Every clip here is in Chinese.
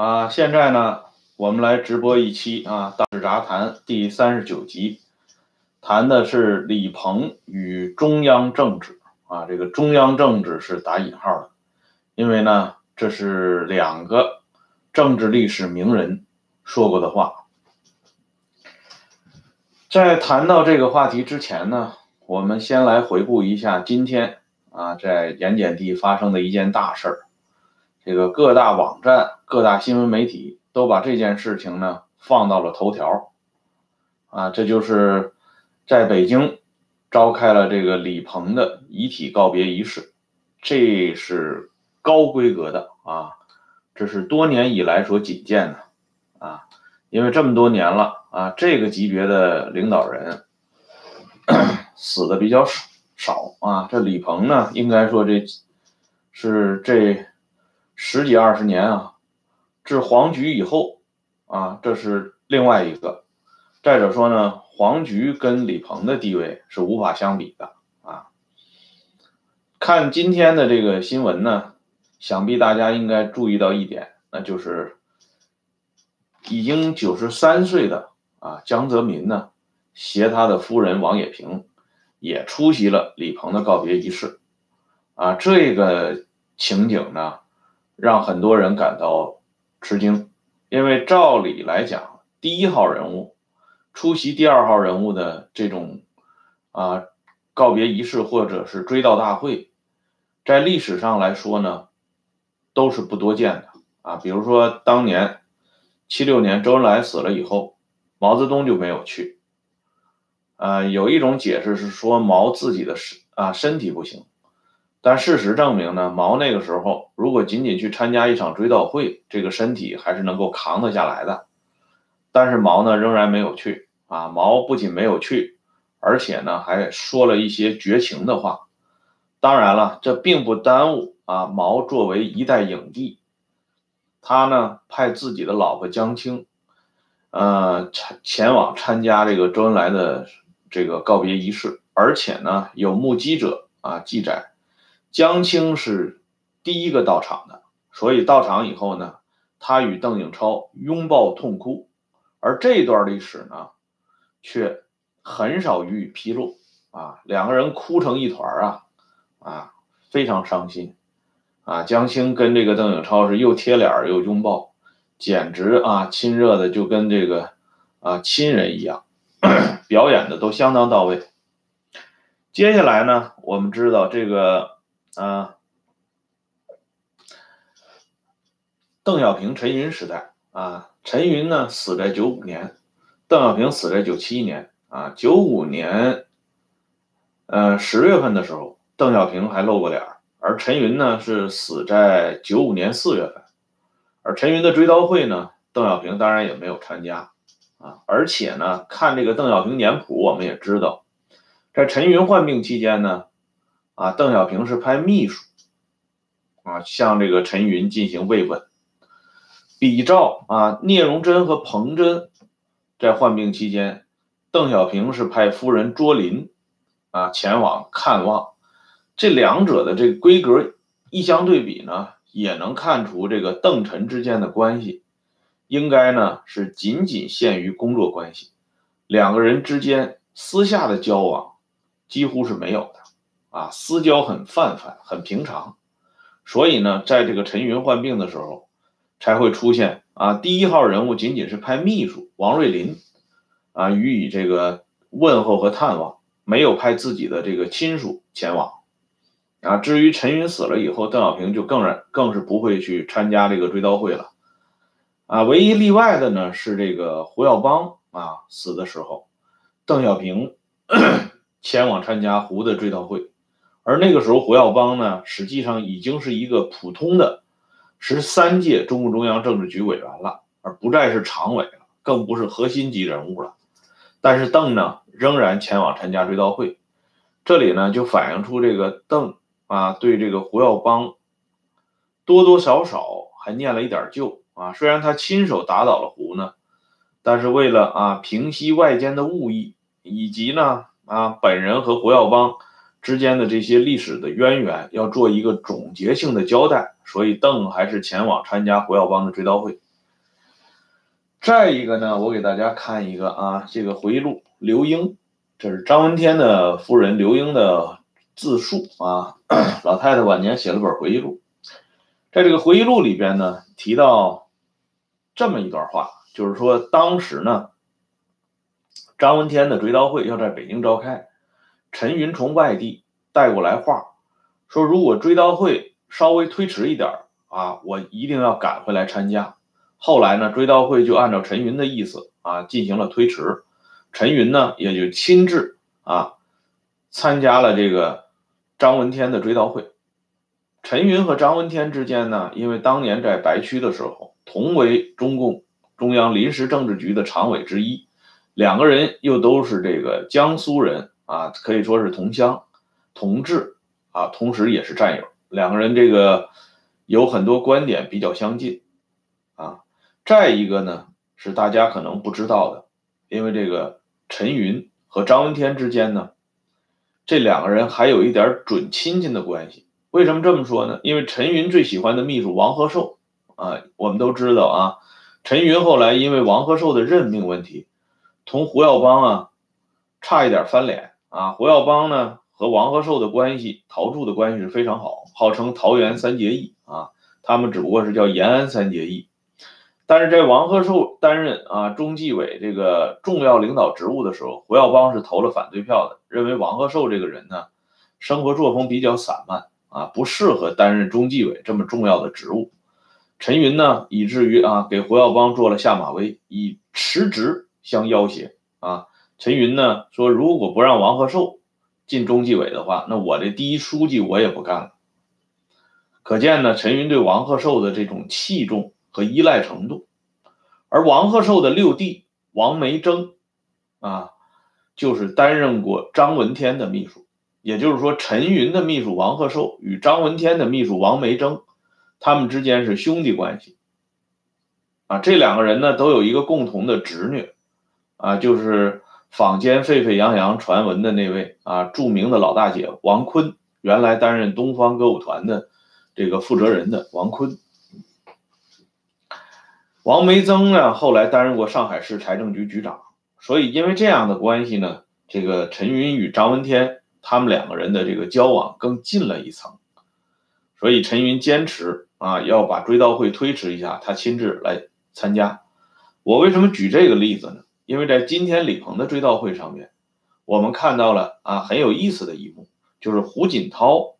啊，现在呢，我们来直播一期啊《大事杂谈》第三十九集，谈的是李鹏与中央政治啊。这个中央政治是打引号的，因为呢，这是两个政治历史名人说过的话。在谈到这个话题之前呢，我们先来回顾一下今天啊，在盐碱地发生的一件大事儿。这个各大网站、各大新闻媒体都把这件事情呢放到了头条，啊，这就是在北京召开了这个李鹏的遗体告别仪式，这是高规格的啊，这是多年以来所仅见的啊，因为这么多年了啊，这个级别的领导人 死的比较少少啊，这李鹏呢，应该说这是这。十几二十年啊，至黄菊以后啊，这是另外一个。再者说呢，黄菊跟李鹏的地位是无法相比的啊。看今天的这个新闻呢，想必大家应该注意到一点，那就是已经九十三岁的啊江泽民呢，携他的夫人王冶平也出席了李鹏的告别仪式啊。这个情景呢。让很多人感到吃惊，因为照理来讲，第一号人物出席第二号人物的这种啊告别仪式或者是追悼大会，在历史上来说呢，都是不多见的啊。比如说当年七六年周恩来死了以后，毛泽东就没有去。呃，有一种解释是说毛自己的身啊身体不行。但事实证明呢，毛那个时候如果仅仅去参加一场追悼会，这个身体还是能够扛得下来的。但是毛呢仍然没有去啊，毛不仅没有去，而且呢还说了一些绝情的话。当然了，这并不耽误啊毛作为一代影帝，他呢派自己的老婆江青，呃前前往参加这个周恩来的这个告别仪式，而且呢有目击者啊记载。江青是第一个到场的，所以到场以后呢，他与邓颖超拥抱痛哭，而这段历史呢，却很少予以披露啊，两个人哭成一团啊，啊，非常伤心啊。江青跟这个邓颖超是又贴脸又拥抱，简直啊亲热的就跟这个啊亲人一样，表演的都相当到位。接下来呢，我们知道这个。啊，邓小平、陈云时代啊，陈云呢死在九五年，邓小平死在九七年啊。九五年，呃十月份的时候，邓小平还露过脸而陈云呢是死在九五年四月份，而陈云的追悼会呢，邓小平当然也没有参加啊。而且呢，看这个邓小平年谱，我们也知道，在陈云患病期间呢。啊，邓小平是派秘书啊，向这个陈云进行慰问。比照啊，聂荣臻和彭真在患病期间，邓小平是派夫人卓琳啊前往看望。这两者的这个规格一相对比呢，也能看出这个邓陈之间的关系，应该呢是仅仅限于工作关系，两个人之间私下的交往几乎是没有的。啊，私交很泛泛，很平常，所以呢，在这个陈云患病的时候，才会出现啊，第一号人物仅仅是派秘书王瑞林啊予以这个问候和探望，没有派自己的这个亲属前往啊。至于陈云死了以后，邓小平就更然更是不会去参加这个追悼会了啊。唯一例外的呢是这个胡耀邦啊死的时候，邓小平 前往参加胡的追悼会。而那个时候，胡耀邦呢，实际上已经是一个普通的十三届中共中央政治局委员了，而不再是常委了，更不是核心级人物了。但是邓呢，仍然前往参加追悼会，这里呢，就反映出这个邓啊，对这个胡耀邦多多少少还念了一点旧啊。虽然他亲手打倒了胡呢，但是为了啊平息外间的误议，以及呢啊本人和胡耀邦。之间的这些历史的渊源要做一个总结性的交代，所以邓还是前往参加胡耀邦的追悼会。再一个呢，我给大家看一个啊，这个回忆录，刘英，这是张闻天的夫人刘英的自述啊。老太太晚年写了本回忆录，在这个回忆录里边呢，提到这么一段话，就是说当时呢，张闻天的追悼会要在北京召开，陈云从外地带过来话，说如果追悼会稍微推迟一点啊，我一定要赶回来参加。后来呢，追悼会就按照陈云的意思啊进行了推迟，陈云呢也就亲自啊参加了这个张闻天的追悼会。陈云和张闻天之间呢，因为当年在白区的时候同为中共中央临时政治局的常委之一，两个人又都是这个江苏人啊，可以说是同乡同志啊，同时也是战友，两个人这个有很多观点比较相近啊。再一个呢，是大家可能不知道的，因为这个陈云和张闻天之间呢，这两个人还有一点准亲戚的关系。为什么这么说呢？因为陈云最喜欢的秘书王鹤寿啊，我们都知道啊，陈云后来因为王鹤寿的任命问题，同胡耀邦啊差一点翻脸啊。胡耀邦呢和王鹤寿的关系，陶铸的关系是非常好，号称桃园三结义啊，他们只不过是叫延安三结义。但是在王鹤寿担任啊中纪委这个重要领导职务的时候，胡耀邦是投了反对票的，认为王鹤寿这个人呢，生活作风比较散漫啊，不适合担任中纪委这么重要的职务。陈云呢，以至于啊给胡耀邦做了下马威，以辞职相要挟啊。陈云呢说，如果不让王鹤寿进中纪委的话，那我这第一书记我也不干了。可见呢，陈云对王鹤寿的这种器重。和依赖程度，而王鹤寿的六弟王梅征，啊，就是担任过张闻天的秘书。也就是说，陈云的秘书王鹤寿与张闻天的秘书王梅征，他们之间是兄弟关系。啊，这两个人呢，都有一个共同的侄女，啊，就是坊间沸沸扬扬传闻的那位啊，著名的老大姐王坤，原来担任东方歌舞团的这个负责人的王坤。王梅增呢，后来担任过上海市财政局局长，所以因为这样的关系呢，这个陈云与张闻天他们两个人的这个交往更近了一层，所以陈云坚持啊要把追悼会推迟一下，他亲自来参加。我为什么举这个例子呢？因为在今天李鹏的追悼会上面，我们看到了啊很有意思的一幕，就是胡锦涛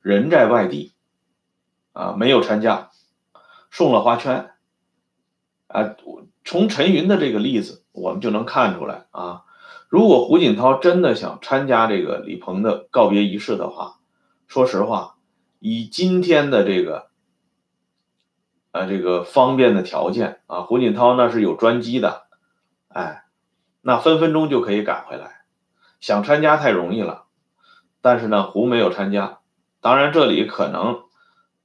人在外地，啊没有参加，送了花圈。啊，从陈云的这个例子，我们就能看出来啊，如果胡锦涛真的想参加这个李鹏的告别仪式的话，说实话，以今天的这个，啊，这个方便的条件啊，胡锦涛那是有专机的，哎，那分分钟就可以赶回来。想参加太容易了，但是呢，胡没有参加。当然，这里可能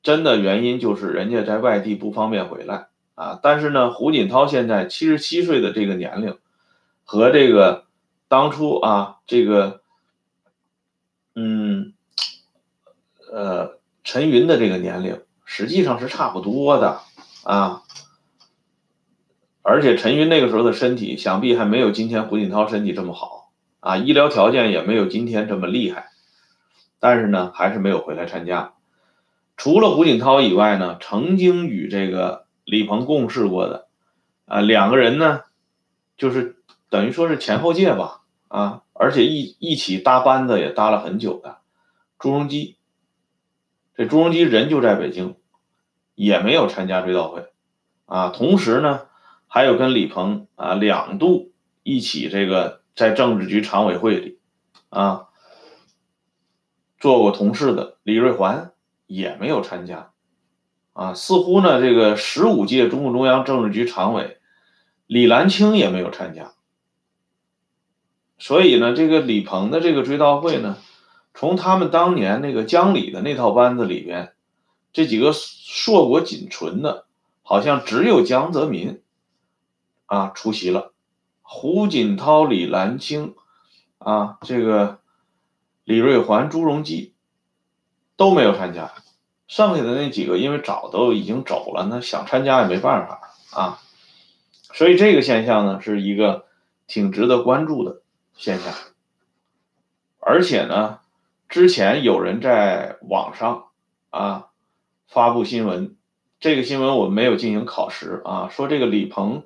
真的原因就是人家在外地不方便回来。啊，但是呢，胡锦涛现在七十七岁的这个年龄，和这个当初啊，这个，嗯，呃，陈云的这个年龄实际上是差不多的啊。而且陈云那个时候的身体，想必还没有今天胡锦涛身体这么好啊，医疗条件也没有今天这么厉害。但是呢，还是没有回来参加。除了胡锦涛以外呢，曾经与这个。李鹏共事过的，啊，两个人呢，就是等于说是前后届吧，啊，而且一一起搭班子也搭了很久的，朱镕基，这朱镕基人就在北京，也没有参加追悼会，啊，同时呢，还有跟李鹏啊两度一起这个在政治局常委会里，啊，做过同事的李瑞环也没有参加。啊，似乎呢，这个十五届中共中央政治局常委李兰清也没有参加，所以呢，这个李鹏的这个追悼会呢，从他们当年那个江里的那套班子里边，这几个硕果仅存的，好像只有江泽民啊出席了，胡锦涛、李兰清啊，这个李瑞环、朱镕基都没有参加。剩下的那几个，因为早都已经走了，那想参加也没办法啊。所以这个现象呢，是一个挺值得关注的现象。而且呢，之前有人在网上啊发布新闻，这个新闻我们没有进行考实啊，说这个李鹏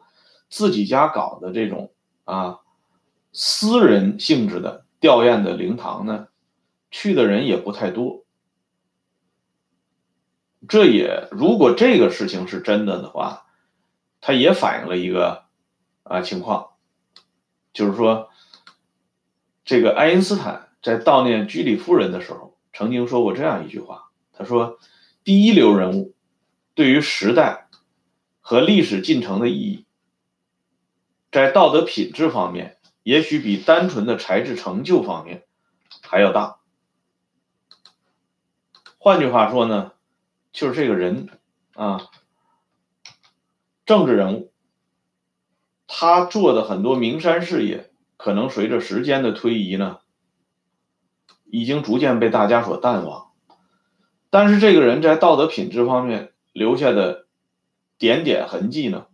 自己家搞的这种啊私人性质的吊唁的灵堂呢，去的人也不太多。这也如果这个事情是真的的话，它也反映了一个啊情况，就是说，这个爱因斯坦在悼念居里夫人的时候，曾经说过这样一句话，他说：“第一流人物对于时代和历史进程的意义，在道德品质方面，也许比单纯的才智成就方面还要大。”换句话说呢？就是这个人啊，政治人物，他做的很多名山事业，可能随着时间的推移呢，已经逐渐被大家所淡忘。但是这个人在道德品质方面留下的点点痕迹呢，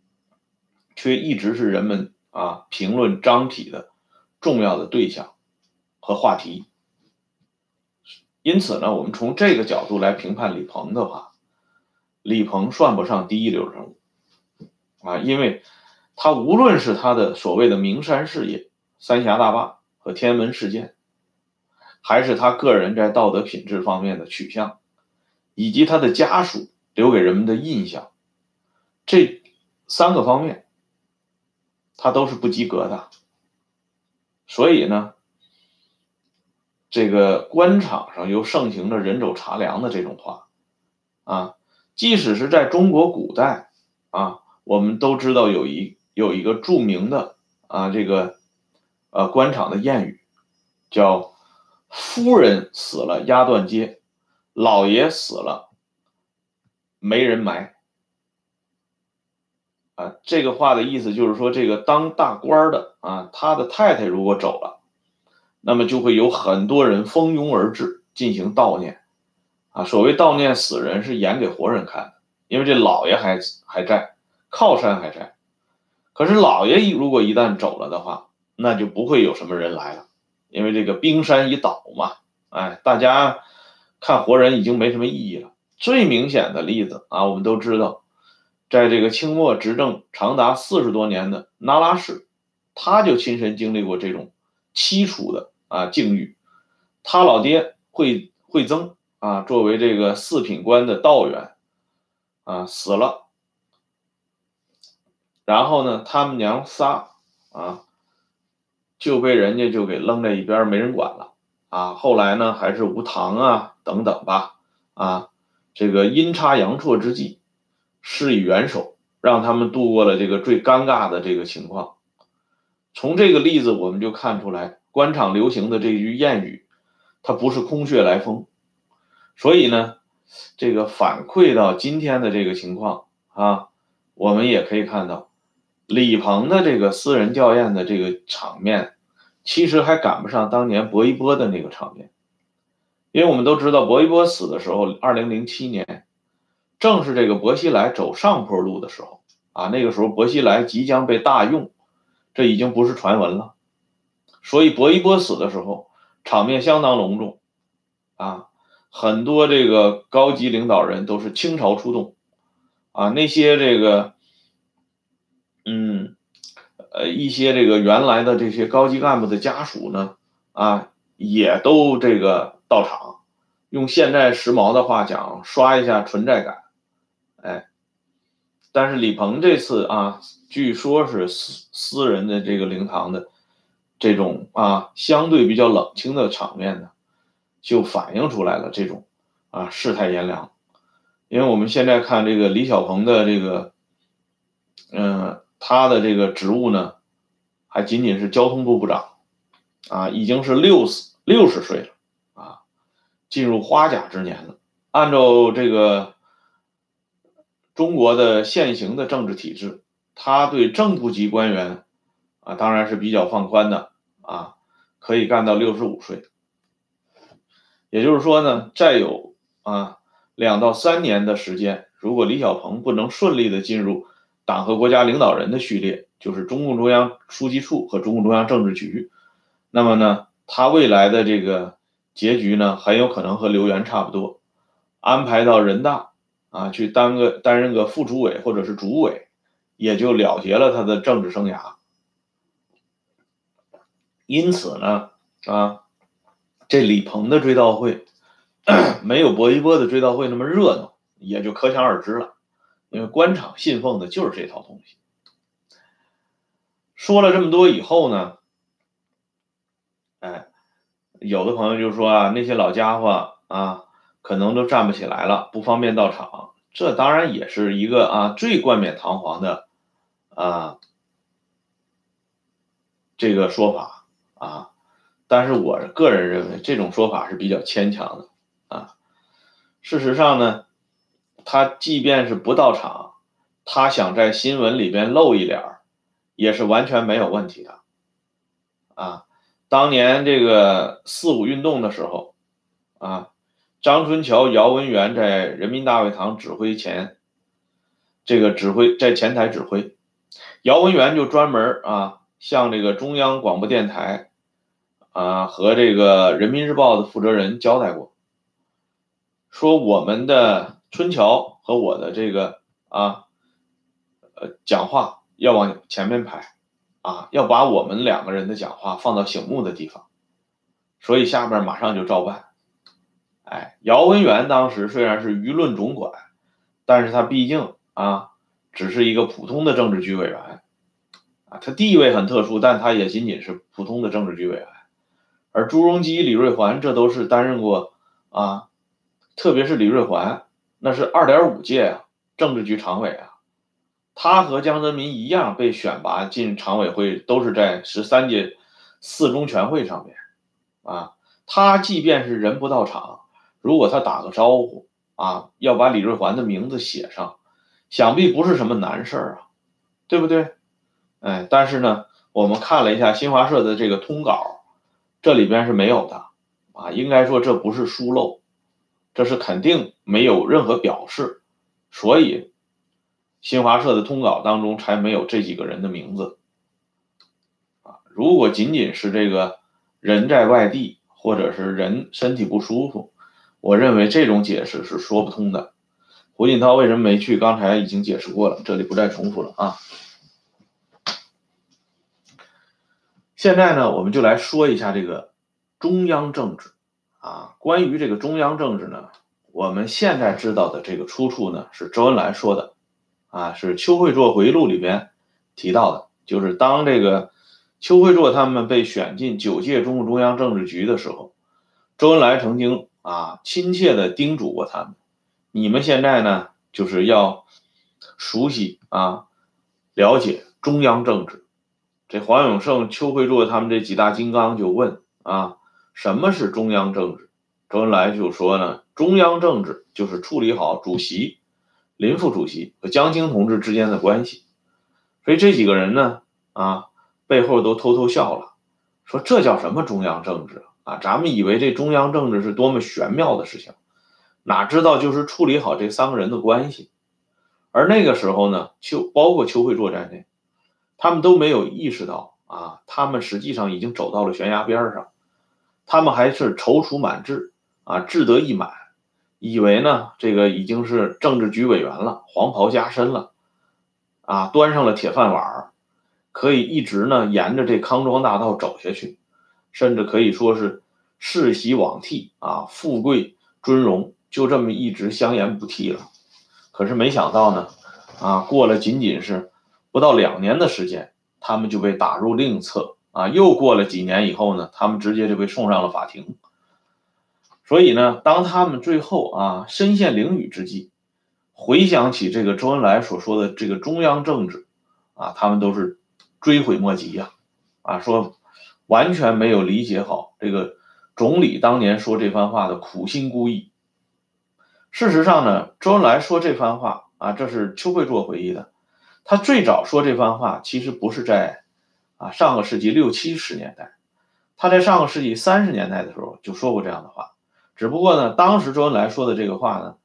却一直是人们啊评论张体的重要的对象和话题。因此呢，我们从这个角度来评判李鹏的话。李鹏算不上第一流人物啊，因为他无论是他的所谓的名山事业、三峡大坝和天安门事件，还是他个人在道德品质方面的取向，以及他的家属留给人们的印象，这三个方面，他都是不及格的。所以呢，这个官场上又盛行着“人走茶凉”的这种话啊。即使是在中国古代，啊，我们都知道有一有一个著名的啊，这个呃官场的谚语，叫“夫人死了压断街，老爷死了没人埋”。啊，这个话的意思就是说，这个当大官的啊，他的太太如果走了，那么就会有很多人蜂拥而至进行悼念。啊，所谓悼念死人是演给活人看的，因为这老爷还还在，靠山还在。可是老爷如果一旦走了的话，那就不会有什么人来了，因为这个冰山一倒嘛，哎，大家看活人已经没什么意义了。最明显的例子啊，我们都知道，在这个清末执政长达四十多年的那拉氏，他就亲身经历过这种凄楚的啊境遇，他老爹惠惠增。啊，作为这个四品官的道员，啊死了，然后呢，他们娘仨啊就被人家就给扔在一边，没人管了。啊，后来呢，还是吴唐啊等等吧，啊，这个阴差阳错之际，施以援手，让他们度过了这个最尴尬的这个情况。从这个例子我们就看出来，官场流行的这句谚语，它不是空穴来风。所以呢，这个反馈到今天的这个情况啊，我们也可以看到，李鹏的这个私人吊唁的这个场面，其实还赶不上当年薄一波的那个场面，因为我们都知道薄一波死的时候，二零零七年，正是这个薄熙来走上坡路的时候啊，那个时候薄熙来即将被大用，这已经不是传闻了，所以薄一波死的时候，场面相当隆重啊。很多这个高级领导人都是倾巢出动，啊，那些这个，嗯，呃，一些这个原来的这些高级干部的家属呢，啊，也都这个到场，用现在时髦的话讲，刷一下存在感，但是李鹏这次啊，据说是私私人的这个灵堂的这种啊，相对比较冷清的场面呢。就反映出来了这种啊世态炎凉，因为我们现在看这个李小鹏的这个，嗯，他的这个职务呢，还仅仅是交通部部长，啊，已经是六十六十岁了，啊，进入花甲之年了。按照这个中国的现行的政治体制，他对正部级官员啊，当然是比较放宽的，啊，可以干到六十五岁。也就是说呢，再有啊两到三年的时间，如果李小鹏不能顺利的进入党和国家领导人的序列，就是中共中央书记处和中共中央政治局。那么呢，他未来的这个结局呢，很有可能和刘源差不多，安排到人大啊去当个担任个副主委或者是主委，也就了结了他的政治生涯。因此呢，啊，这李鹏的追悼会 没有薄一波的追悼会那么热闹，也就可想而知了。因为官场信奉的就是这套东西。说了这么多以后呢，哎，有的朋友就说啊，那些老家伙啊，可能都站不起来了，不方便到场。这当然也是一个啊最冠冕堂皇的啊这个说法啊，但是我个人认为这种说法是比较牵强的啊。事实上呢。他即便是不到场，他想在新闻里边露一脸也是完全没有问题的。啊，当年这个四五运动的时候，啊，张春桥、姚文元在人民大会堂指挥前，这个指挥在前台指挥，姚文元就专门啊向这个中央广播电台啊和这个人民日报的负责人交代过，说我们的。春桥和我的这个啊，呃，讲话要往前面排，啊，要把我们两个人的讲话放到醒目的地方，所以下边马上就照办。哎，姚文元当时虽然是舆论总管，但是他毕竟啊，只是一个普通的政治局委员，啊，他地位很特殊，但他也仅仅是普通的政治局委员，而朱镕基、李瑞环这都是担任过啊，特别是李瑞环。那是二点五届啊，政治局常委啊，他和江泽民一样被选拔进常委会，都是在十三届四中全会上面啊。他即便是人不到场，如果他打个招呼啊，要把李瑞环的名字写上，想必不是什么难事儿啊，对不对？哎，但是呢，我们看了一下新华社的这个通稿，这里边是没有的啊，应该说这不是疏漏。这是肯定没有任何表示，所以新华社的通稿当中才没有这几个人的名字啊。如果仅仅是这个人在外地，或者是人身体不舒服，我认为这种解释是说不通的。胡锦涛为什么没去？刚才已经解释过了，这里不再重复了啊。现在呢，我们就来说一下这个中央政治。啊，关于这个中央政治呢，我们现在知道的这个出处呢，是周恩来说的，啊，是邱会作回忆录里边提到的，就是当这个邱会作他们被选进九届中共中央政治局的时候，周恩来曾经啊亲切的叮嘱过他们，你们现在呢就是要熟悉啊，了解中央政治。这黄永胜、邱会作他们这几大金刚就问啊。什么是中央政治？周恩来就说呢，中央政治就是处理好主席、林副主席和江青同志之间的关系。所以这几个人呢，啊，背后都偷偷笑了，说这叫什么中央政治啊？啊咱们以为这中央政治是多么玄妙的事情，哪知道就是处理好这三个人的关系。而那个时候呢，邱包括邱会作在内，他们都没有意识到啊，他们实际上已经走到了悬崖边上。他们还是踌躇满志啊，志得意满，以为呢这个已经是政治局委员了，黄袍加身了，啊，端上了铁饭碗，可以一直呢沿着这康庄大道走下去，甚至可以说是世袭罔替啊，富贵尊荣就这么一直香烟不替了。可是没想到呢，啊，过了仅仅是不到两年的时间，他们就被打入另册。啊，又过了几年以后呢，他们直接就被送上了法庭。所以呢，当他们最后啊身陷囹圄之际，回想起这个周恩来所说的这个中央政治，啊，他们都是追悔莫及呀，啊，说完全没有理解好这个总理当年说这番话的苦心孤诣。事实上呢，周恩来说这番话啊，这是邱会作回忆的，他最早说这番话其实不是在。啊，上个世纪六七十年代，他在上个世纪三十年代的时候就说过这样的话，只不过呢，当时周恩来说的这个话呢，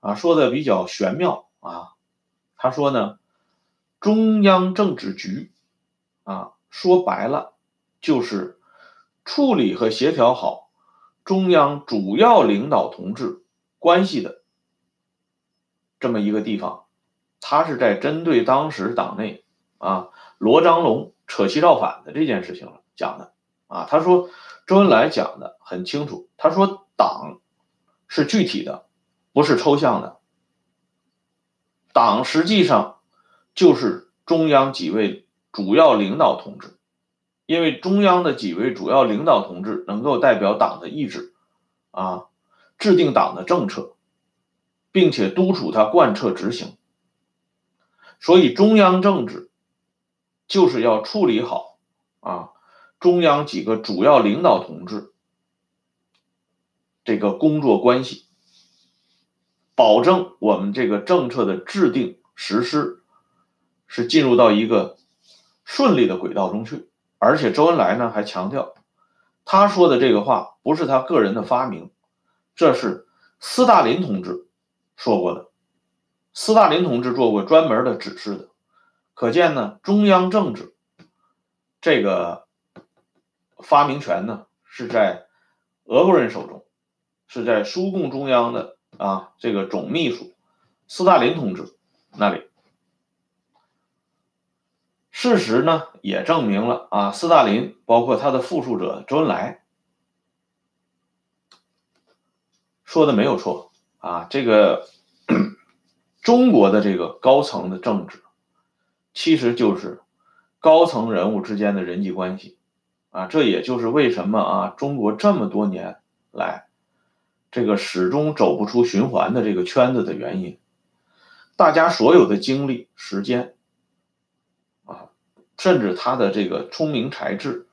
啊，说的比较玄妙啊。他说呢，中央政治局啊，说白了就是处理和协调好中央主要领导同志关系的这么一个地方。他是在针对当时党内啊罗章龙扯旗造反的这件事情讲的啊。他说周恩来讲的很清楚，他说党是具体的，不是抽象的。党实际上就是中央几位主要领导同志，因为中央的几位主要领导同志能够代表党的意志啊，制定党的政策，并且督促他贯彻执行。所以，中央政治就是要处理好啊，中央几个主要领导同志这个工作关系，保证我们这个政策的制定实施是进入到一个顺利的轨道中去。而且，周恩来呢还强调，他说的这个话不是他个人的发明，这是斯大林同志说过的。斯大林同志做过专门的指示的，可见呢，中央政治这个发明权呢是在俄国人手中，是在苏共中央的啊这个总秘书斯大林同志那里。事实呢也证明了啊，斯大林包括他的复述者周恩来说的没有错啊，这个。中国的这个高层的政治，其实就是高层人物之间的人际关系，啊，这也就是为什么啊，中国这么多年来，这个始终走不出循环的这个圈子的原因。大家所有的精力、时间，甚至他的这个聪明才智、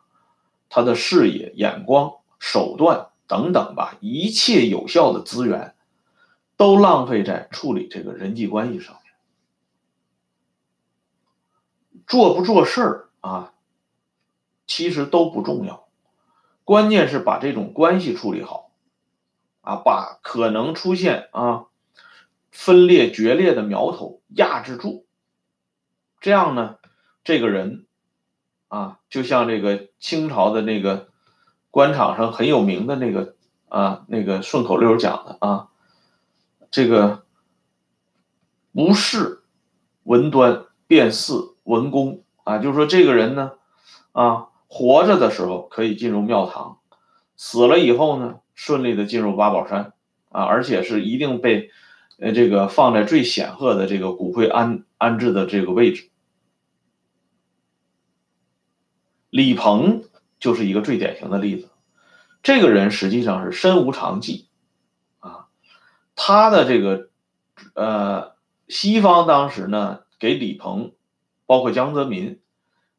他的视野、眼光、手段等等吧，一切有效的资源。都浪费在处理这个人际关系上面，做不做事啊，其实都不重要，关键是把这种关系处理好，啊，把可能出现啊分裂决裂的苗头压制住，这样呢，这个人啊，就像这个清朝的那个官场上很有名的那个啊那个顺口溜讲的啊。这个无事文端，便似文公啊，就是说这个人呢，啊，活着的时候可以进入庙堂，死了以后呢，顺利的进入八宝山啊，而且是一定被呃这个放在最显赫的这个骨灰安安置的这个位置。李鹏就是一个最典型的例子，这个人实际上是身无长技。啊他的这个，呃，西方当时呢给李鹏，包括江泽民，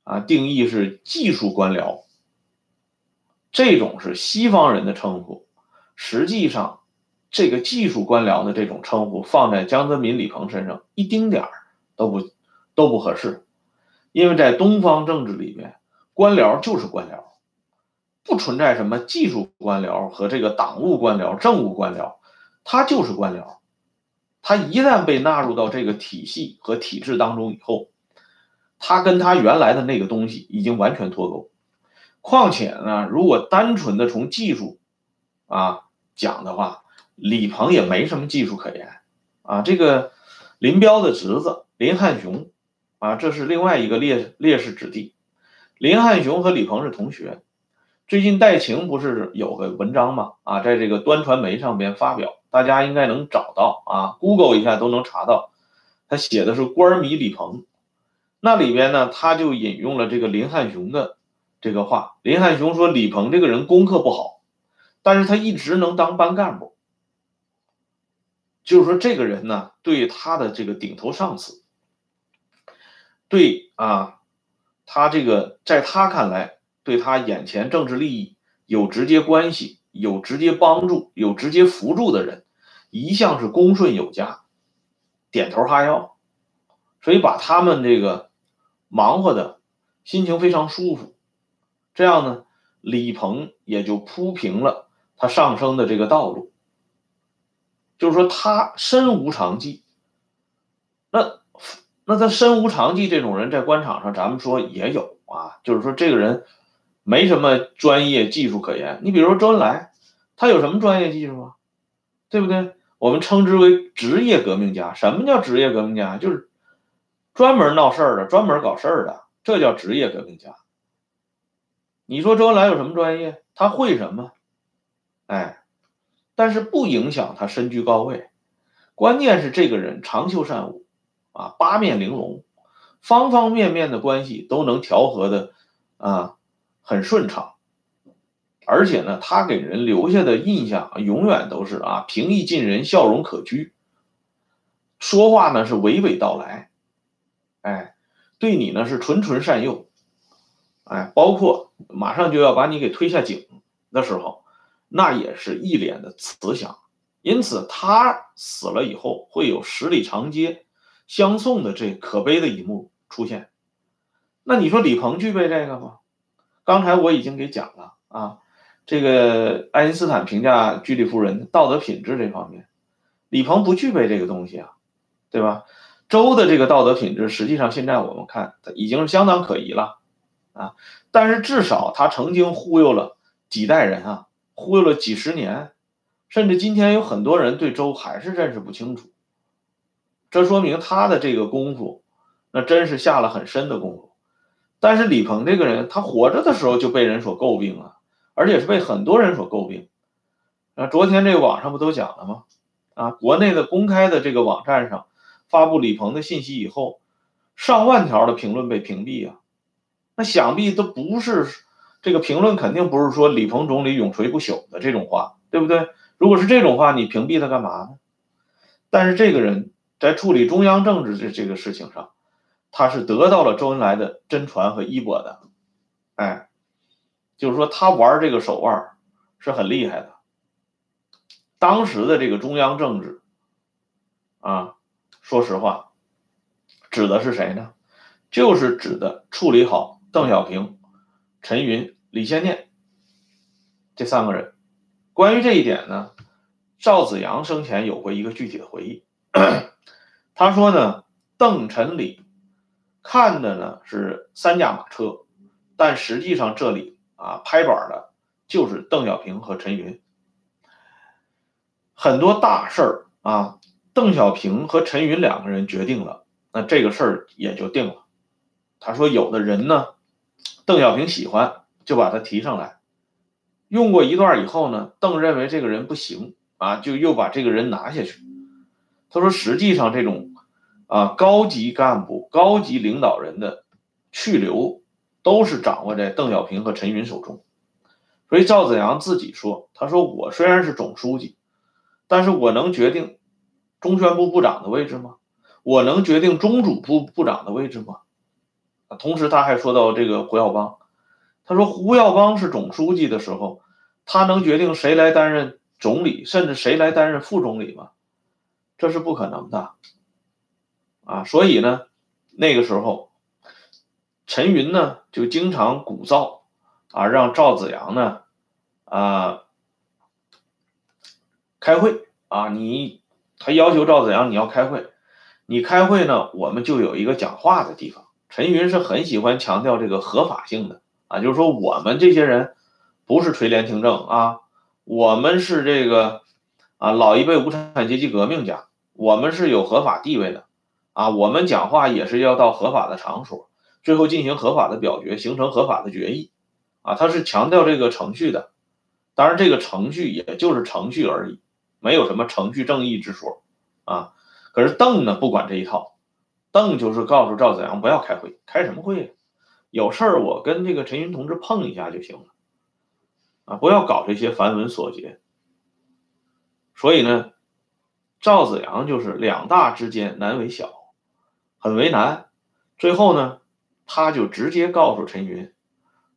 啊，定义是技术官僚。这种是西方人的称呼，实际上，这个技术官僚的这种称呼放在江泽民、李鹏身上一丁点儿都不都不合适，因为在东方政治里面，官僚就是官僚，不存在什么技术官僚和这个党务官僚、政务官僚。他就是官僚，他一旦被纳入到这个体系和体制当中以后，他跟他原来的那个东西已经完全脱钩。况且呢，如果单纯的从技术啊讲的话，李鹏也没什么技术可言啊。这个林彪的侄子林汉雄啊，这是另外一个烈烈士子弟。林汉雄和李鹏是同学。最近戴晴不是有个文章吗？啊，在这个端传媒上边发表。大家应该能找到啊，Google 一下都能查到。他写的是官迷李鹏，那里边呢，他就引用了这个林汉雄的这个话。林汉雄说，李鹏这个人功课不好，但是他一直能当班干部。就是说，这个人呢，对他的这个顶头上司，对啊，他这个在他看来，对他眼前政治利益有直接关系。有直接帮助、有直接扶助的人，一向是恭顺有加，点头哈腰，所以把他们这个忙活的心情非常舒服。这样呢，李鹏也就铺平了他上升的这个道路。就是说，他身无长技，那那他身无长技这种人，在官场上咱们说也有啊，就是说这个人没什么专业技术可言。你比如说周恩来，他有什么专业技术啊？对不对？我们称之为职业革命家。什么叫职业革命家？就是专门闹事儿的，专门搞事儿的，这叫职业革命家。你说周恩来有什么专业？他会什么？哎，但是不影响他身居高位。关键是这个人长袖善舞。啊，八面玲珑，方方面面的关系都能调和的啊，很顺畅。而且呢，他给人留下的印象，永远都是啊，平易近人，笑容可掬。说话呢是娓娓道来，哎，对你呢是纯纯善诱，哎，包括马上就要把你给推下井的时候，那也是一脸的慈祥。因此，他死了以后会有十里长街。相送的这可悲的一幕出现，那你说李鹏具备这个吗？刚才我已经给讲了啊，这个爱因斯坦评价居里夫人道德品质这方面，李鹏不具备这个东西啊，对吧？周的这个道德品质，实际上现在我们看已经是相当可疑了啊，但是至少他曾经忽悠了几代人啊，忽悠了几十年，甚至今天有很多人对周还是认识不清楚。这说明他的这个功夫，那真是下了很深的功夫。但是李鹏这个人，他活着的时候就被人所诟病啊，而且是被很多人所诟病。啊，昨天这个网上不都讲了吗？啊，国内的公开的这个网站上发布李鹏的信息以后，上万条的评论被屏蔽啊。那想必都不是这个评论，肯定不是说李鹏总理永垂不朽的这种话，对不对？如果是这种话，你屏蔽他干嘛呢？但是这个人。在处理中央政治这这个事情上，他是得到了周恩来的真传和衣钵的，哎，就是说他玩这个手腕是很厉害的。当时的这个中央政治，啊，说实话，指的是谁呢？就是指的处理好邓小平、陈云、李先念这三个人。关于这一点呢，赵子阳生前有过一个具体的回忆。他说呢，邓陈李看的呢是三驾马车，但实际上这里啊拍板的就是邓小平和陈云。很多大事儿啊，邓小平和陈云两个人决定了，那这个事儿也就定了。他说，有的人呢，邓小平喜欢，就把他提上来，用过一段以后呢，邓认为这个人不行啊，就又把这个人拿下去。他说：“实际上，这种啊高级干部、高级领导人的去留，都是掌握在邓小平和陈云手中。所以赵子阳自己说：‘他说我虽然是总书记，但是我能决定中宣部部长的位置吗？我能决定中组部部长的位置吗？’同时他还说到这个胡耀邦，他说胡耀邦是总书记的时候，他能决定谁来担任总理，甚至谁来担任副总理吗？”这是不可能的，啊，所以呢，那个时候，陈云呢就经常鼓噪，啊，让赵子阳呢，啊，开会，啊，你，他要求赵子阳你要开会，你开会呢，我们就有一个讲话的地方。陈云是很喜欢强调这个合法性的，啊，就是说我们这些人不是垂帘听政啊，我们是这个，啊，老一辈无产阶级革命家。我们是有合法地位的，啊，我们讲话也是要到合法的场所，最后进行合法的表决，形成合法的决议，啊，他是强调这个程序的，当然这个程序也就是程序而已，没有什么程序正义之说，啊，可是邓呢不管这一套，邓就是告诉赵子阳不要开会，开什么会呀？有事儿我跟这个陈云同志碰一下就行了，啊，不要搞这些繁文缛节，所以呢。赵子阳就是两大之间难为小，很为难。最后呢，他就直接告诉陈云，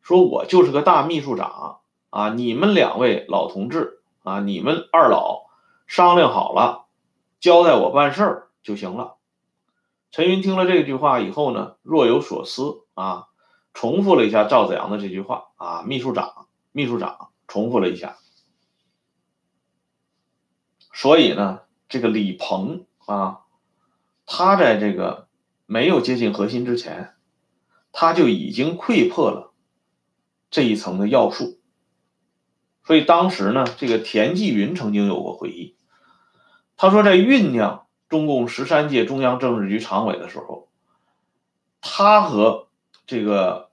说我就是个大秘书长啊，你们两位老同志啊，你们二老商量好了，交代我办事儿就行了。陈云听了这句话以后呢，若有所思啊，重复了一下赵子阳的这句话啊，秘书长，秘书长，重复了一下。所以呢。这个李鹏啊，他在这个没有接近核心之前，他就已经溃破了这一层的要素。所以当时呢，这个田纪云曾经有过回忆，他说在酝酿中共十三届中央政治局常委的时候，他和这个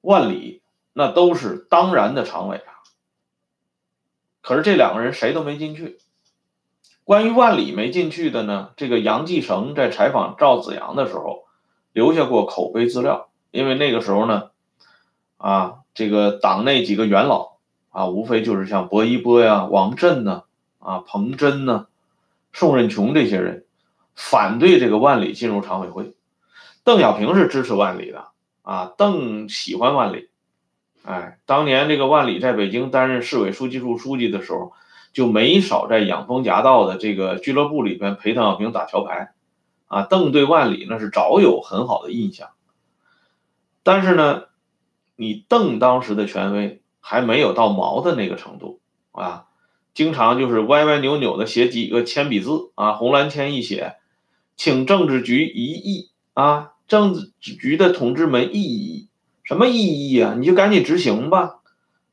万里那都是当然的常委。可是这两个人谁都没进去。关于万里没进去的呢，这个杨继成在采访赵子阳的时候留下过口碑资料，因为那个时候呢，啊。这个党内几个元老啊，无非就是像薄一波呀、王震呢、啊彭真呢、宋任穷这些人，反对这个万里进入常委会。邓小平是支持万里的啊，邓喜欢万里。哎，当年这个万里在北京担任市委书记处书记的时候，就没少在养蜂夹道的这个俱乐部里边陪邓小平打桥牌。啊，邓对万里那是早有很好的印象，但是呢。你邓当时的权威还没有到毛的那个程度啊，经常就是歪歪扭扭的写几个铅笔字啊，红蓝铅一写，请政治局一议啊，政治局的同志们议一议，什么议议啊？你就赶紧执行吧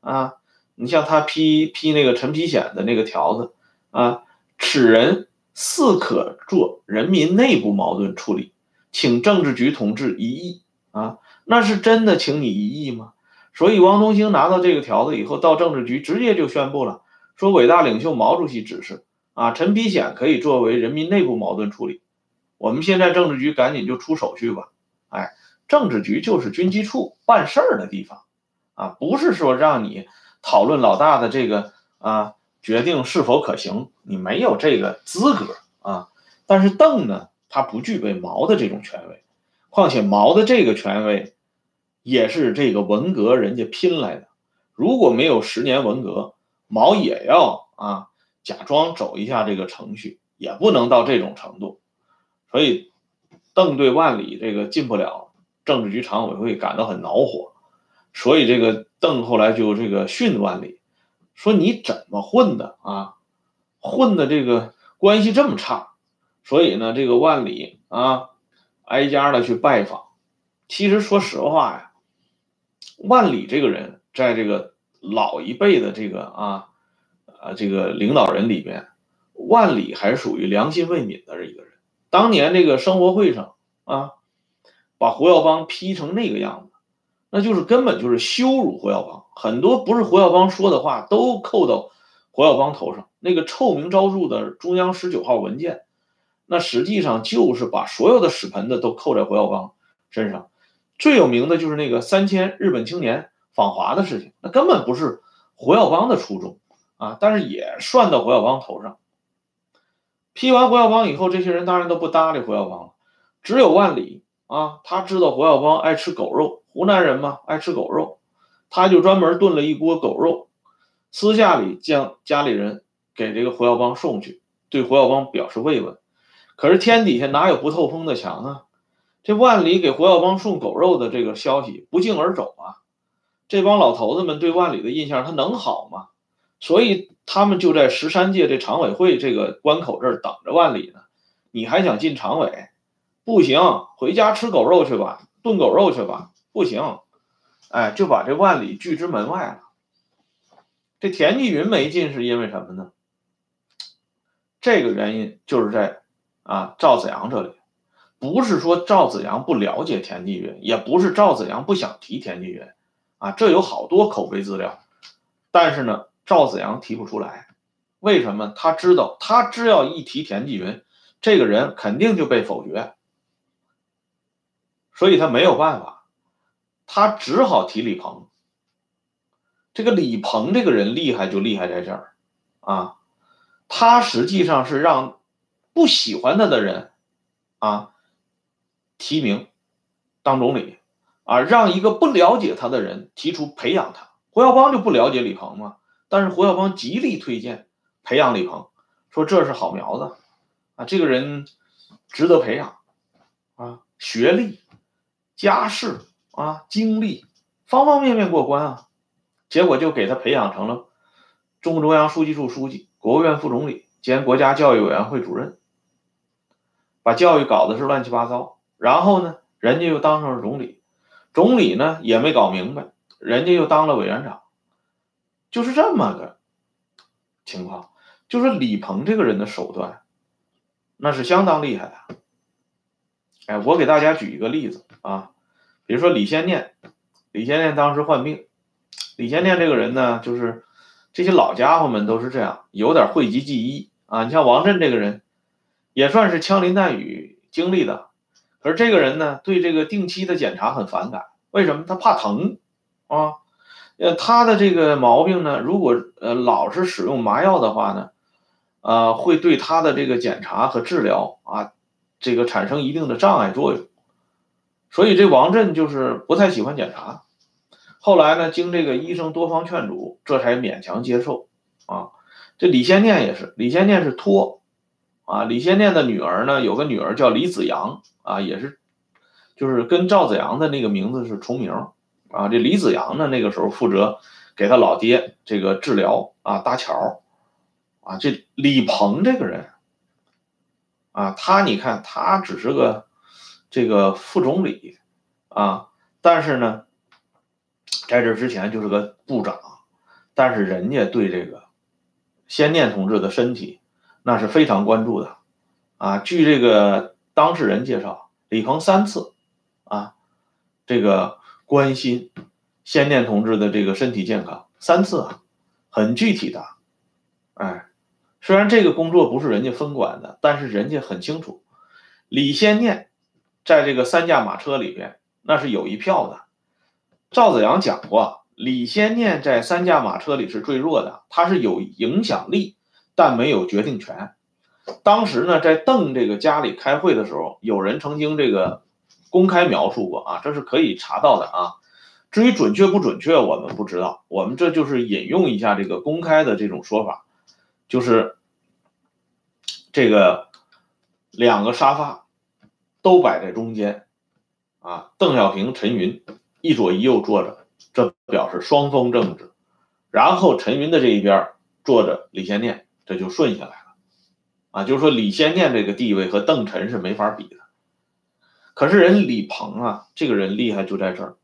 啊！你像他批批那个陈丕显的那个条子啊，此人似可做人民内部矛盾处理，请政治局同志一议啊。那是真的，请你一议吗？所以王东兴拿到这个条子以后，到政治局直接就宣布了，说伟大领袖毛主席指示啊，陈丕显可以作为人民内部矛盾处理，我们现在政治局赶紧就出手续吧。哎，政治局就是军机处办事儿的地方啊，不是说让你讨论老大的这个啊决定是否可行，你没有这个资格啊。但是邓呢，他不具备毛的这种权威，况且毛的这个权威。也是这个文革人家拼来的，如果没有十年文革，毛也要啊假装走一下这个程序，也不能到这种程度。所以邓对万里这个进不了政治局常委会感到很恼火，所以这个邓后来就这个训万里，说你怎么混的啊？混的这个关系这么差。所以呢，这个万里啊挨家的去拜访，其实说实话呀。万里这个人，在这个老一辈的这个啊，啊，这个领导人里边，万里还是属于良心未泯的一个人。当年这个生活会上啊，把胡耀邦批成那个样子，那就是根本就是羞辱胡耀邦。很多不是胡耀邦说的话，都扣到胡耀邦头上。那个臭名昭著的中央十九号文件，那实际上就是把所有的屎盆子都扣在胡耀邦身上。最有名的就是那个三千日本青年访华的事情，那根本不是胡耀邦的初衷啊，但是也算到胡耀邦头上。批完胡耀邦以后，这些人当然都不搭理胡耀邦了，只有万里啊，他知道胡耀邦爱吃狗肉，湖南人嘛，爱吃狗肉，他就专门炖了一锅狗肉，私下里将家里人给这个胡耀邦送去，对胡耀邦表示慰问。可是天底下哪有不透风的墙啊？这万里给胡耀邦送狗肉的这个消息不胫而走啊！这帮老头子们对万里的印象他能好吗？所以他们就在十三届这常委会这个关口这儿等着万里呢。你还想进常委？不行，回家吃狗肉去吧，炖狗肉去吧。不行，哎，就把这万里拒之门外了。这田纪云没进是因为什么呢？这个原因就是在啊赵子阳这里。不是说赵子阳不了解田纪云，也不是赵子阳不想提田纪云，啊，这有好多口碑资料，但是呢，赵子阳提不出来，为什么？他知道，他只要一提田纪云，这个人肯定就被否决，所以他没有办法，他只好提李鹏。这个李鹏这个人厉害就厉害在这儿，啊，他实际上是让不喜欢他的人，啊。提名当总理，啊，让一个不了解他的人提出培养他。胡耀邦就不了解李鹏嘛，但是胡耀邦极力推荐培养李鹏，说这是好苗子，啊，这个人值得培养，啊，学历、家世啊、经历方方面面过关啊，结果就给他培养成了中共中央书记处书记、国务院副总理兼国家教育委员会主任。把教育搞得是乱七八糟，然后呢，人家又当上了总理，总理呢也没搞明白，人家又当了委员长，就是这么个情况。就是李鹏这个人的手段，那是相当厉害的。哎，我给大家举一个例子啊，比如说李先念，李先念当时患病，李先念这个人呢，就是这些老家伙们都是这样，有点讳疾忌医啊。你像王震这个人，也算是枪林弹雨经历的，可是这个人呢，对这个定期的检查很反感，为什么？他怕疼啊。呃，他的这个毛病呢，如果呃老是使用麻药的话呢？呃，会对他的这个检查和治疗啊，这个产生一定的障碍作用，所以这王震就是不太喜欢检查。后来呢，经这个医生多方劝阻，这才勉强接受。啊，这李先念也是，李先念是托，啊，李先念的女儿呢，有个女儿叫李子阳，啊，也是，就是跟赵子阳的那个名字是重名。啊，这李子阳呢，那个时候负责给他老爹这个治疗啊，搭桥。啊，这李鹏这个人，啊，他你看，他只是个这个副总理，啊，但是呢，在这之前就是个部长，但是人家对这个先念同志的身体那是非常关注的，啊，据这个当事人介绍，李鹏三次，啊，这个关心先念同志的这个身体健康，三次啊，很具体的，哎。虽然这个工作不是人家分管的，但是人家很清楚，李先念在这个三驾马车里边那是有一票的。赵子阳讲过，李先念在三驾马车里是最弱的，他是有影响力，但没有决定权。当时呢，在邓这个家里开会的时候，有人曾经这个公开描述过啊，这是可以查到的啊。至于准确不准确，我们不知道，我们这就是引用一下这个公开的这种说法。就是这个两个沙发都摆在中间，啊，邓小平、陈云一左一右坐着，这表示双峰政治。然后陈云的这一边坐着李先念，这就顺下来了，啊，就是说李先念这个地位和邓陈是没法比的。可是人李鹏啊，这个人厉害就在这儿，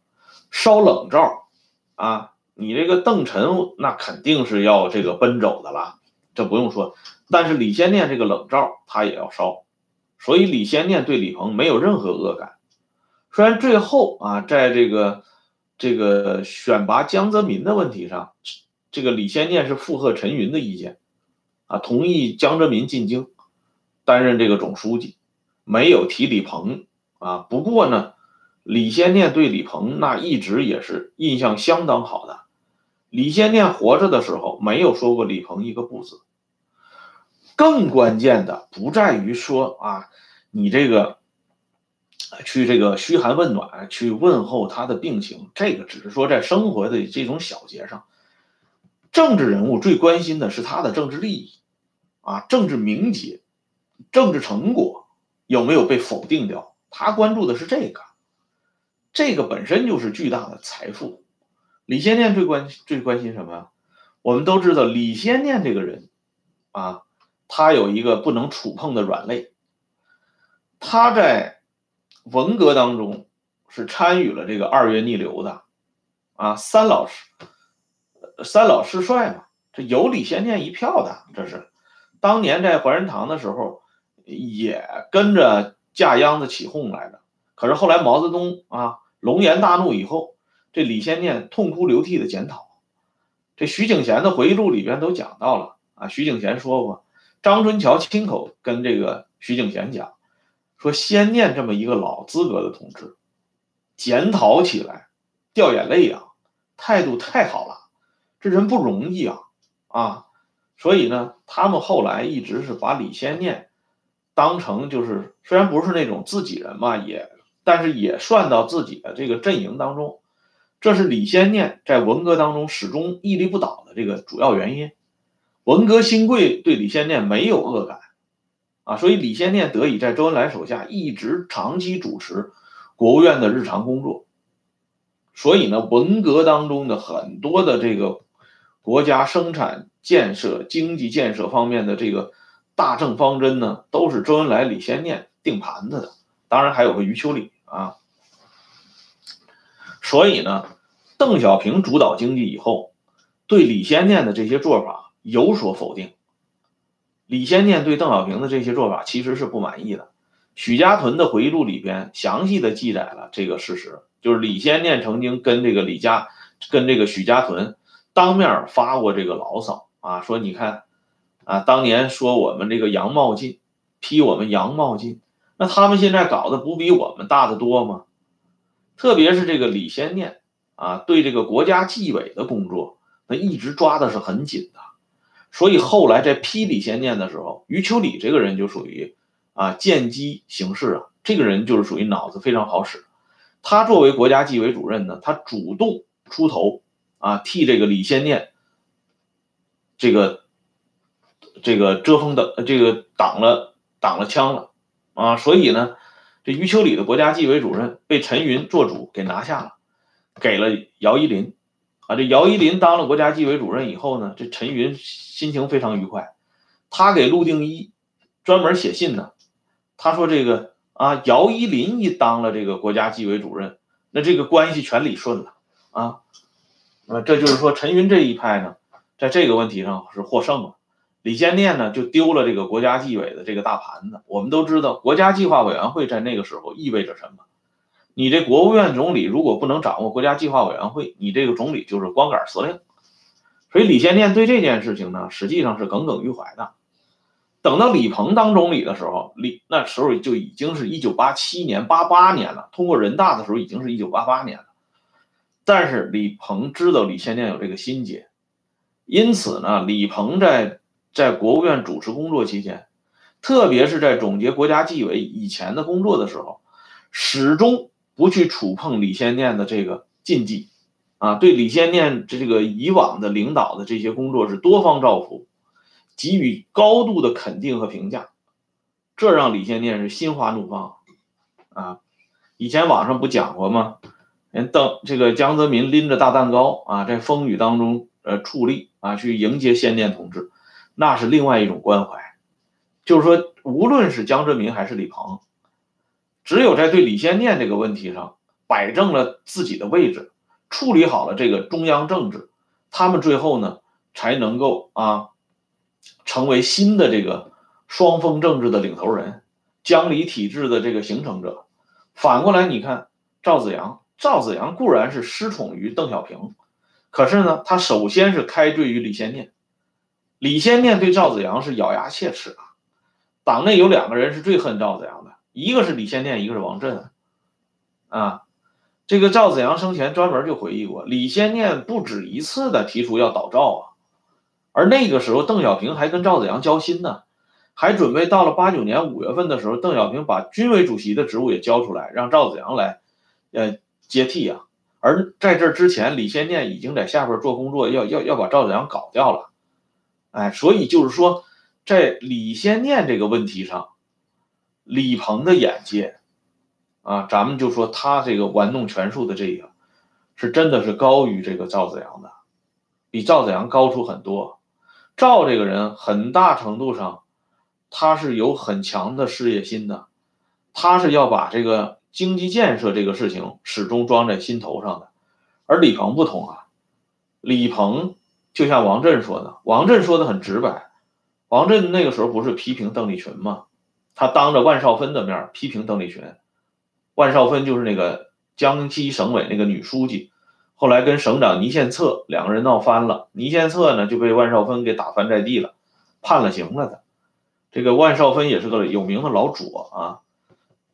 烧冷灶啊，你这个邓陈那肯定是要这个奔走的了。这不用说，但是李先念这个冷灶他也要烧，所以李先念对李鹏没有任何恶感。虽然最后啊，在这个这个选拔江泽民的问题上，这个李先念是附和陈云的意见，啊，同意江泽民进京担任这个总书记，没有提李鹏啊。不过呢，李先念对李鹏那一直也是印象相当好的。李先念活着的时候没有说过李鹏一个不字。更关键的不在于说啊，你这个去这个嘘寒问暖，去问候他的病情，这个只是说在生活的这种小节上，政治人物最关心的是他的政治利益，啊，政治名节、政治成果有没有被否定掉，他关注的是这个，这个本身就是巨大的财富。李先念最关最关心什么？我们都知道李先念这个人，啊。他有一个不能触碰的软肋，他在文革当中是参与了这个二月逆流的，啊，三老师，三老师帅嘛，这有李先念一票的，这是当年在怀仁堂的时候也跟着架秧子起哄来的，可是后来毛泽东啊龙颜大怒以后，这李先念痛哭流涕的检讨，这徐景贤的回忆录里边都讲到了啊，徐景贤说过。张春桥亲口跟这个徐景贤讲，说先念这么一个老资格的同志，检讨起来掉眼泪呀，态度太好了，这人不容易啊啊！所以呢，他们后来一直是把李先念当成就是虽然不是那种自己人嘛，也但是也算到自己的这个阵营当中，这是李先念在文革当中始终屹立不倒的这个主要原因。文革新贵对李先念没有恶感，啊，所以李先念得以在周恩来手下一直长期主持国务院的日常工作。所以呢，文革当中的很多的这个国家生产建设、经济建设方面的这个大政方针呢，都是周恩来、李先念定盘子的，当然还有个余秋里啊。所以呢，邓小平主导经济以后，对李先念的这些做法有所否定。李先念对邓小平的这些做法其实是不满意的。许家屯的回忆录里边详细的记载了这个事实，就是李先念曾经跟这个李家、跟这个许家屯当面发过这个牢骚啊，说你看啊，当年说我们这个杨茂进批我们杨茂进，那他们现在搞的不比我们大得多吗？特别是这个李先念啊，对这个国家纪委的工作，那一直抓的是很紧的。所以后来在批李先念的时候，余秋里这个人就属于啊见机行事啊，这个人就是属于脑子非常好使。他作为国家纪委主任呢，他主动出头啊，替这个李先念这个这个遮风的这个挡了挡了枪了啊，所以呢，这余秋里的国家纪委主任被陈云做主给拿下了，给了姚依林。啊，这姚依林当了国家纪委主任以后呢，这陈云心情非常愉快，他给陆定一专门写信呢。他说：“这个啊，姚依林一当了这个国家纪委主任，那这个关系全理顺了啊。呃，这就是说陈云这一派呢，在这个问题上是获胜了。李先念呢，就丢了这个国家纪委的这个大盘子。我们都知道，国家计划委员会在那个时候意味着什么。”你这国务院总理如果不能掌握国家计划委员会，你这个总理就是光杆司令。所以李先念对这件事情呢，实际上是耿耿于怀的。等到李鹏当总理的时候，李那时候就已经是一九八七年、八八年了。通过人大的时候，已经是一九八八年了。但是李鹏知道李先念有这个心结，因此呢，李鹏在在国务院主持工作期间，特别是在总结国家纪委以前的工作的时候，始终。不去触碰李先念的这个禁忌，啊，对李先念这个以往的领导的这些工作是多方照拂，给予高度的肯定和评价，这让李先念是心花怒放，啊，以前网上不讲过吗？人邓这个江泽民拎着大蛋糕啊，在风雨当中呃矗立啊，去迎接先念同志，那是另外一种关怀，就是说，无论是江泽民还是李鹏。只有在对李先念这个问题上摆正了自己的位置，处理好了这个中央政治，他们最后呢才能够啊成为新的这个双峰政治的领头人，江离体制的这个形成者。反过来，你看赵子阳，赵子阳固然是失宠于邓小平，可是呢，他首先是开罪于李先念。李先念对赵子阳是咬牙切齿啊，党内有两个人是最恨赵子阳的。一个是李先念，一个是王震，啊，这个赵子阳生前专门就回忆过，李先念不止一次的提出要倒赵啊，而那个时候邓小平还跟赵子阳交心呢，还准备到了八九年五月份的时候，邓小平把军委主席的职务也交出来，让赵子阳来，呃接替啊，而在这之前，李先念已经在下边做工作，要要要把赵子阳搞掉了，哎，所以就是说，在李先念这个问题上。李鹏的眼界，啊，咱们就说他这个玩弄权术的这个，是真的是高于这个赵子阳的，比赵子阳高出很多。赵这个人很大程度上，他是有很强的事业心的，他是要把这个经济建设这个事情始终装在心头上的。而李鹏不同啊，李鹏就像王震说的，王震说的很直白，王震那个时候不是批评邓丽群吗？他当着万少芬的面批评邓丽群，万少芬就是那个江西省委那个女书记，后来跟省长倪宪策两个人闹翻了，倪宪策呢就被万少芬给打翻在地了，判了刑了的。这个万少芬也是个有名的老左啊。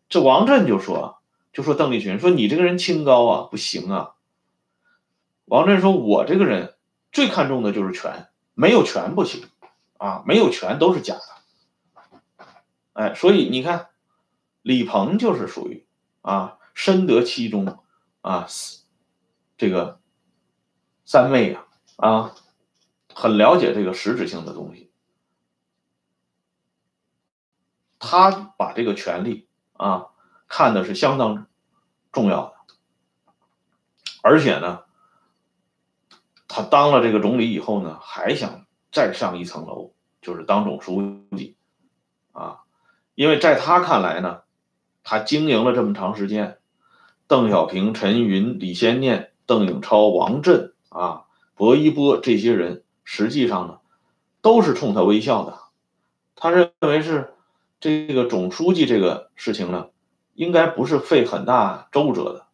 这王震就说，就说邓丽群说你这个人清高啊，不行啊。王震说，我这个人最看重的就是权，没有权不行啊，没有权都是假的。哎，所以你看，李鹏就是属于啊，深得其中啊，这个三昧啊啊，很了解这个实质性的东西。他把这个权利啊看的是相当重要的，而且呢，他当了这个总理以后呢，还想再上一层楼，就是当总书记啊。因为在他看来呢，他经营了这么长时间，邓小平、陈云、李先念、邓颖超、王震啊、薄一波这些人，实际上呢，都是冲他微笑的。他认为是这个总书记这个事情呢，应该不是费很大周折的，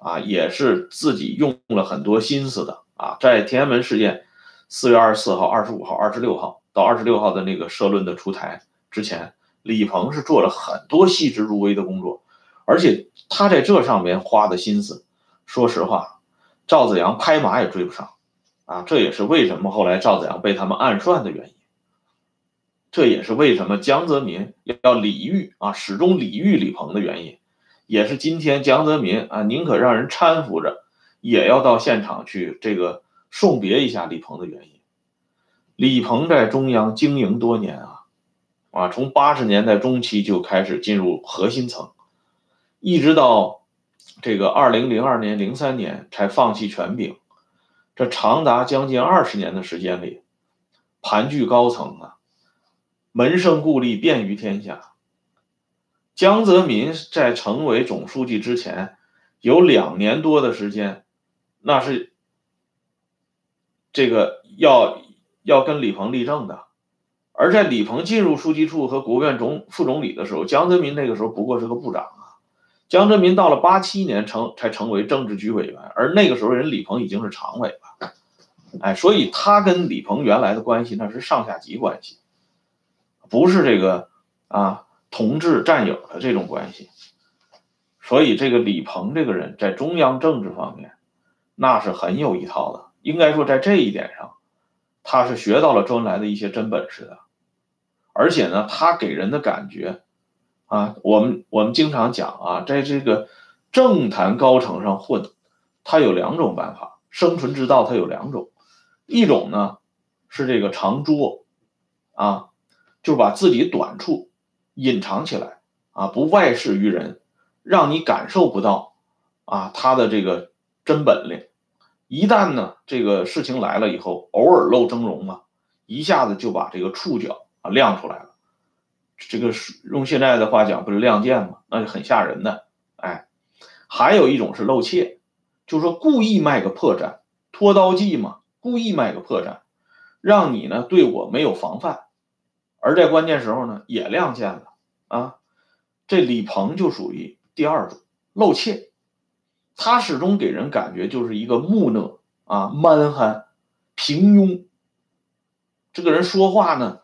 啊，也是自己用了很多心思的啊。在天安门事件四月二十四号、二十五号、二十六号到二十六号的那个社论的出台之前，李鹏是做了很多细致入微的工作，而且他在这上面花的心思，说实话，赵子阳拍马也追不上，啊，这也是为什么后来赵子阳被他们暗算的原因。这也是为什么江泽民要礼遇啊，始终礼遇李鹏的原因，也是今天江泽民啊宁可让人搀扶着，也要到现场去这个送别一下李鹏的原因。李鹏在中央经营多年啊，啊，从八十年代中期就开始进入核心层，一直到这个二零零二年、零三年才放弃权柄，这长达将近二十年的时间里，盘踞高层啊。门生故吏遍于天下。江泽民在成为总书记之前，有两年多的时间，那是这个要要跟李鹏立正的。而在李鹏进入书记处和国务院总副总理的时候，江泽民那个时候不过是个部长啊。江泽民到了八七年成才成为政治局委员，而那个时候人李鹏已经是常委了。哎，所以他跟李鹏原来的关系那是上下级关系。不是这个啊，同志战友的这种关系，所以这个李鹏这个人在中央政治方面，那是很有一套的。应该说，在这一点上，他是学到了周恩来的一些真本事的。而且呢，他给人的感觉啊，我们我们经常讲啊，在这个政坛高层上混，他有两种办法，生存之道他有两种，一种呢是这个长桌啊。就把自己短处隐藏起来啊，不外示于人，让你感受不到啊他的这个真本领。一旦呢这个事情来了以后，偶尔露峥嵘嘛，一下子就把这个触角啊亮出来了。这个是用现在的话讲，不是亮剑吗？那就很吓人的。哎，还有一种是露怯，就是说故意卖个破绽，拖刀计嘛，故意卖个破绽，让你呢对我没有防范。而在关键时候呢，也亮剑了啊！这李鹏就属于第二种露怯，他始终给人感觉就是一个木讷啊、蛮憨、平庸。这个人说话呢，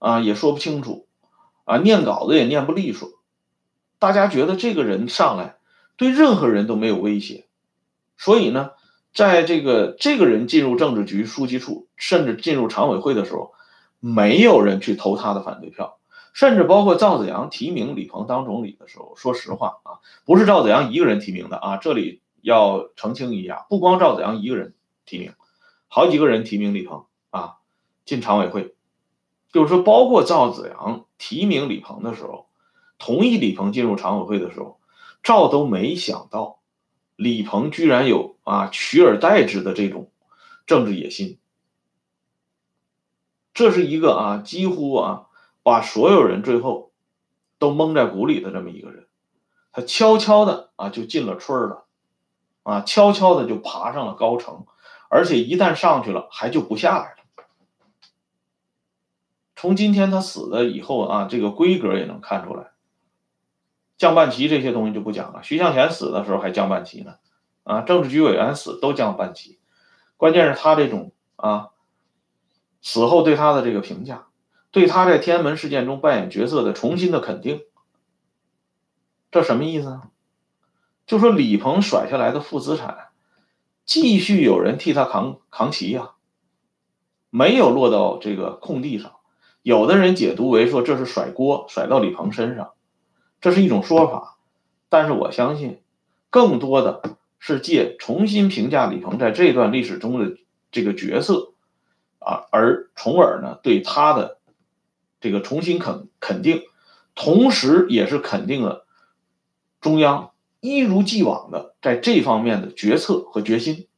啊也说不清楚，啊念稿子也念不利索。大家觉得这个人上来对任何人都没有威胁，所以呢，在这个这个人进入政治局书记处，甚至进入常委会的时候。没有人去投他的反对票，甚至包括赵子阳提名李鹏当总理的时候，说实话啊，不是赵子阳一个人提名的啊，这里要澄清一下，不光赵子阳一个人提名，好几个人提名李鹏啊进常委会，就是说，包括赵子阳提名李鹏的时候，同意李鹏进入常委会的时候，赵都没想到李鹏居然有啊取而代之的这种政治野心。这是一个啊，几乎啊，把所有人最后都蒙在鼓里的这么一个人，他悄悄的啊就进了村了，啊，悄悄的就爬上了高层，而且一旦上去了，还就不下来了。从今天他死了以后啊，这个规格也能看出来。降半旗这些东西就不讲了，徐向前死的时候还降半旗呢，啊，政治局委员死都降半旗，关键是他这种啊。死后对他的这个评价，对他在天安门事件中扮演角色的重新的肯定，这什么意思呢？就说李鹏甩下来的负资产，继续有人替他扛扛旗呀，没有落到这个空地上。有的人解读为说这是甩锅甩到李鹏身上，这是一种说法。但是我相信，更多的是借重新评价李鹏在这段历史中的这个角色。啊，而从而呢，对他的这个重新肯肯定，同时也是肯定了中央一如既往的在这方面的决策和决心。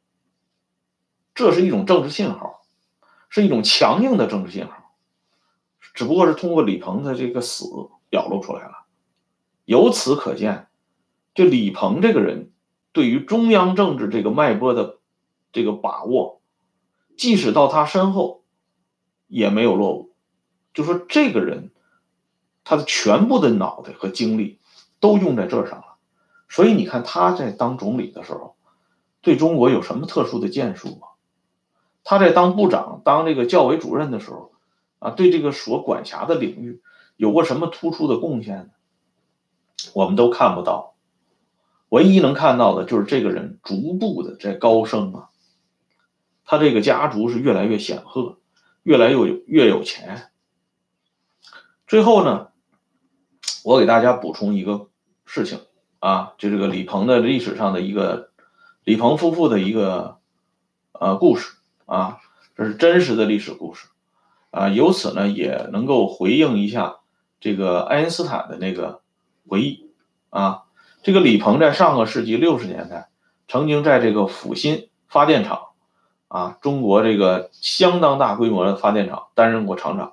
这是一种政治信号，是一种强硬的政治信号。只不过是通过李鹏的这个死表露出来了。由此可见，就李鹏这个人对于中央政治这个脉搏的这个把握，即使到他身后也没有落伍。就说这个人，他的全部的脑袋和精力都用在这上了。所以你看他在当总理的时候，对中国有什么特殊的建树吗？他在当部长、当这个教委主任的时候，啊，对这个所管辖的领域有过什么突出的贡献呢？我们都看不到。唯一能看到的就是这个人逐步的在高升啊，他这个家族是越来越显赫，越来越有越有钱。最后呢，我给大家补充一个事情啊，就这个李鹏的历史上的一个李鹏夫妇的一个呃故事。啊，这是真实的历史故事，啊，由此呢也能够回应一下这个爱因斯坦的那个回忆，啊，这个李鹏在上个世纪六十年代曾经在这个阜新发电厂，啊，中国这个相当大规模的发电厂担任过厂长，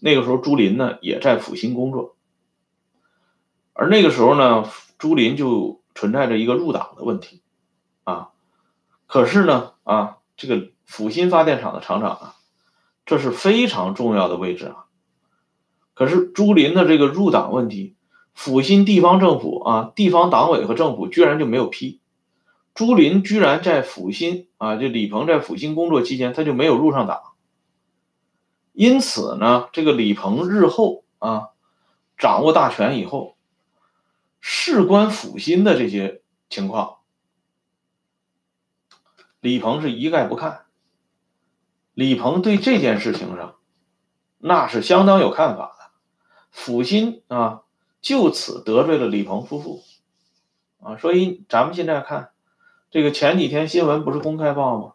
那个时候朱林呢也在阜新工作，而那个时候呢朱林就存在着一个入党的问题，啊，可是呢啊这个。阜新发电厂的厂长啊，这是非常重要的位置啊。可是朱林的这个入党问题，阜新地方政府啊，地方党委和政府居然就没有批。朱林居然在阜新啊，就李鹏在阜新工作期间，他就没有入上党。因此呢，这个李鹏日后啊，掌握大权以后，事关阜新的这些情况，李鹏是一概不看。李鹏对这件事情上，那是相当有看法的。阜新啊，就此得罪了李鹏夫妇啊，所以咱们现在看，这个前几天新闻不是公开报吗？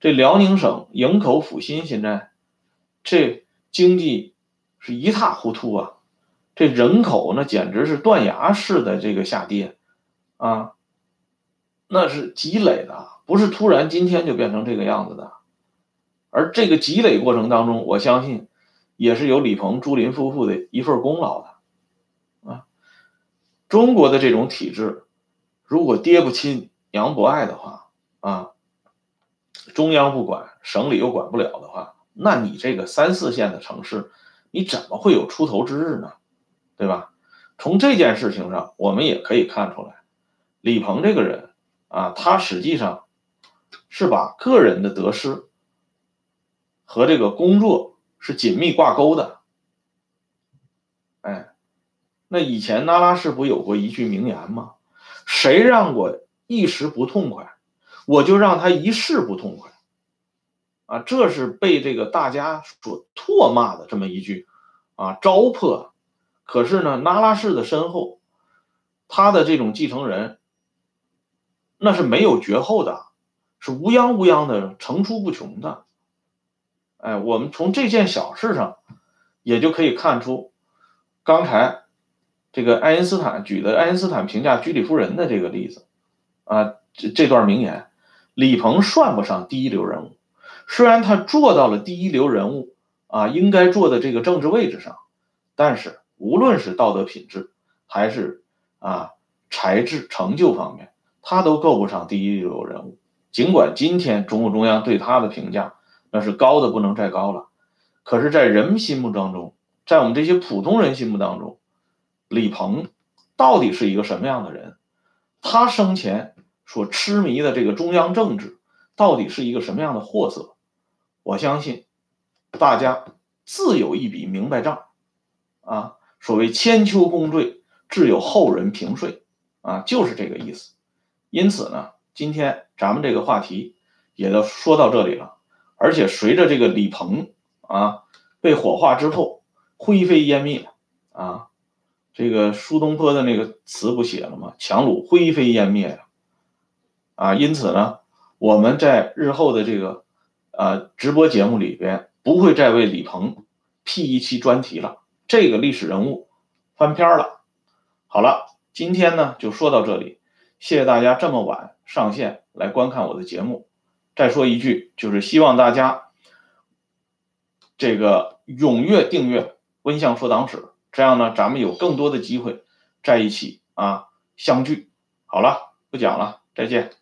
这辽宁省营口阜新现在这经济是一塌糊涂啊，这人口那简直是断崖式的这个下跌啊，那是积累的，不是突然今天就变成这个样子的。而这个积累过程当中，我相信也是有李鹏、朱林夫妇的一份功劳的，啊，中国的这种体制，如果爹不亲娘不爱的话，啊，中央不管，省里又管不了的话，那你这个三四线的城市，你怎么会有出头之日呢？对吧？从这件事情上，我们也可以看出来，李鹏这个人啊，他实际上是把个人的得失。和这个工作是紧密挂钩的，哎，那以前那拉氏不有过一句名言吗？谁让我一时不痛快，我就让他一世不痛快，啊，这是被这个大家所唾骂的这么一句啊糟粕。可是呢，那拉氏的身后，他的这种继承人，那是没有绝后的，是乌泱乌泱的层出不穷的。哎，我们从这件小事上，也就可以看出，刚才这个爱因斯坦举的爱因斯坦评价居里夫人的这个例子，啊，这这段名言，李鹏算不上第一流人物，虽然他做到了第一流人物啊应该坐的这个政治位置上，但是无论是道德品质还是啊才智成就方面，他都够不上第一流人物。尽管今天中共中央对他的评价。那是高的不能再高了，可是，在人们心目当中，在我们这些普通人心目当中，李鹏到底是一个什么样的人？他生前所痴迷的这个中央政治，到底是一个什么样的货色？我相信大家自有一笔明白账啊！所谓千秋功罪，自有后人评说啊，就是这个意思。因此呢，今天咱们这个话题也就说到这里了。而且随着这个李鹏啊被火化之后灰飞烟灭啊，这个苏东坡的那个词不写了吗？强弩灰飞烟灭呀！啊，因此呢，我们在日后的这个呃直播节目里边不会再为李鹏辟一期专题了，这个历史人物翻篇了。好了，今天呢就说到这里，谢谢大家这么晚上线来观看我的节目。再说一句，就是希望大家这个踊跃订阅《温相说党史》，这样呢，咱们有更多的机会在一起啊相聚。好了，不讲了，再见。